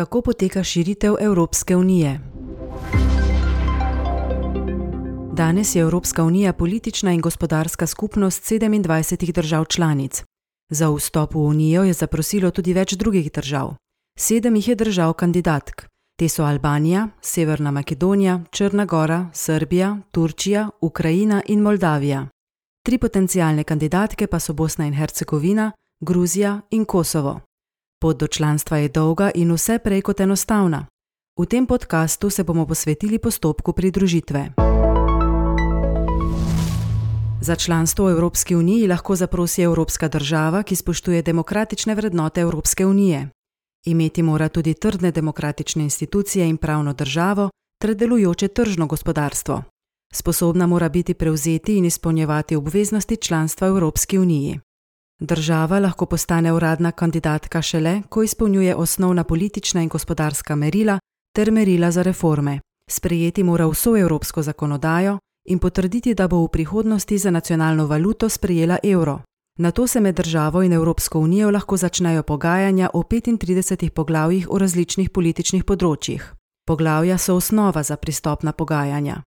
Kako poteka širitev Evropske unije? Danes je Evropska unija politična in gospodarska skupnost 27 držav članic. Za vstop v unijo je zaprosilo tudi več drugih držav. Sedem jih je držav kandidatk. Te so Albanija, Severna Makedonija, Črna Gora, Srbija, Turčija, Ukrajina in Moldavija. Tri potencijalne kandidatke pa so Bosna in Hercegovina, Gruzija in Kosovo. Pot do članstva je dolga in vse prej kot enostavna. V tem podkastu se bomo posvetili postopku pridružitve. Za članstvo v Evropski uniji lahko zaprosi Evropska država, ki spoštuje demokratične vrednote Evropske unije. Imeti mora tudi trdne demokratične institucije in pravno državo ter delujoče tržno gospodarstvo. Sposobna mora biti prevzeti in izpolnjevati obveznosti članstva v Evropski uniji. Država lahko postane uradna kandidatka šele, ko izpolnjuje osnovna politična in gospodarska merila ter merila za reforme. Sprejeti mora vso evropsko zakonodajo in potrditi, da bo v prihodnosti za nacionalno valuto sprejela evro. Na to se med državo in Evropsko unijo lahko začnejo pogajanja o 35 poglavjih o različnih političnih področjih. Poglavja so osnova za pristopna pogajanja.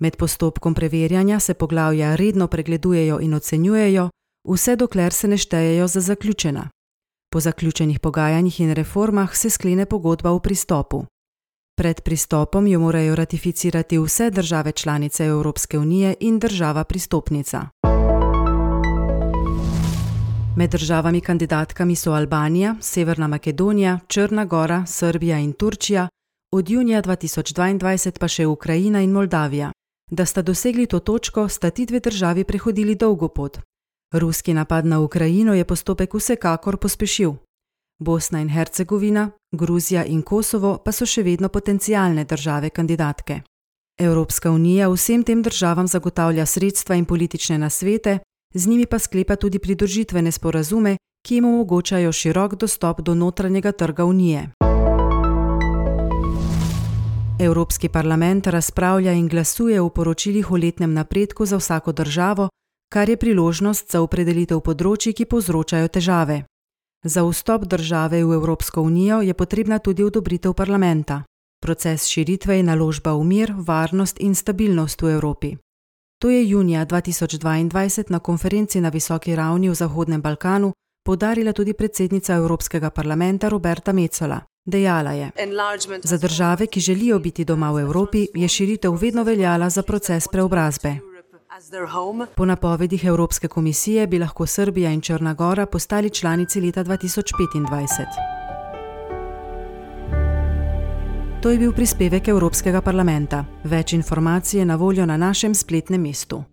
Med postopkom preverjanja se poglavja redno pregledujejo in ocenjujejo, vse dokler se ne štejejo za zaključena. Po zaključenih pogajanjih in reformah se sklene pogodba o pristopu. Pred pristopom jo morajo ratificirati vse države članice Evropske unije in država pristopnica. Med državami kandidatkami so Albanija, Severna Makedonija, Črna Gora, Srbija in Turčija, od junija 2022 pa še Ukrajina in Moldavija. Da sta dosegli to točko, sta ti dve državi prehodili dolgo pot, Ruski napad na Ukrajino je postopek vsekakor pospešil. Bosna in Hercegovina, Gruzija in Kosovo pa so še vedno potencijalne države kandidatke. Evropska unija vsem tem državam zagotavlja sredstva in politične nasvete, z njimi pa sklepa tudi pridružitvene sporazume, ki jim omogočajo širok dostop do notranjega trga unije. Evropski parlament razpravlja in glasuje v poročilih o letnem napredku za vsako državo, kar je priložnost za opredelitev področji, ki povzročajo težave. Za vstop države v Evropsko unijo je potrebna tudi odobritev parlamenta. Proces širitve je naložba v mir, varnost in stabilnost v Evropi. To je junija 2022 na konferenci na visoki ravni v Zahodnem Balkanu podarila tudi predsednica Evropskega parlamenta Roberta Mecola. Dejala je: Za države, ki želijo biti doma v Evropi, je širitev vedno veljala za proces preobrazbe. Po napovedih Evropske komisije bi lahko Srbija in Črna Gora postali članici leta 2025. To je bil prispevek Evropskega parlamenta. Več informacij je na voljo na našem spletnem mestu.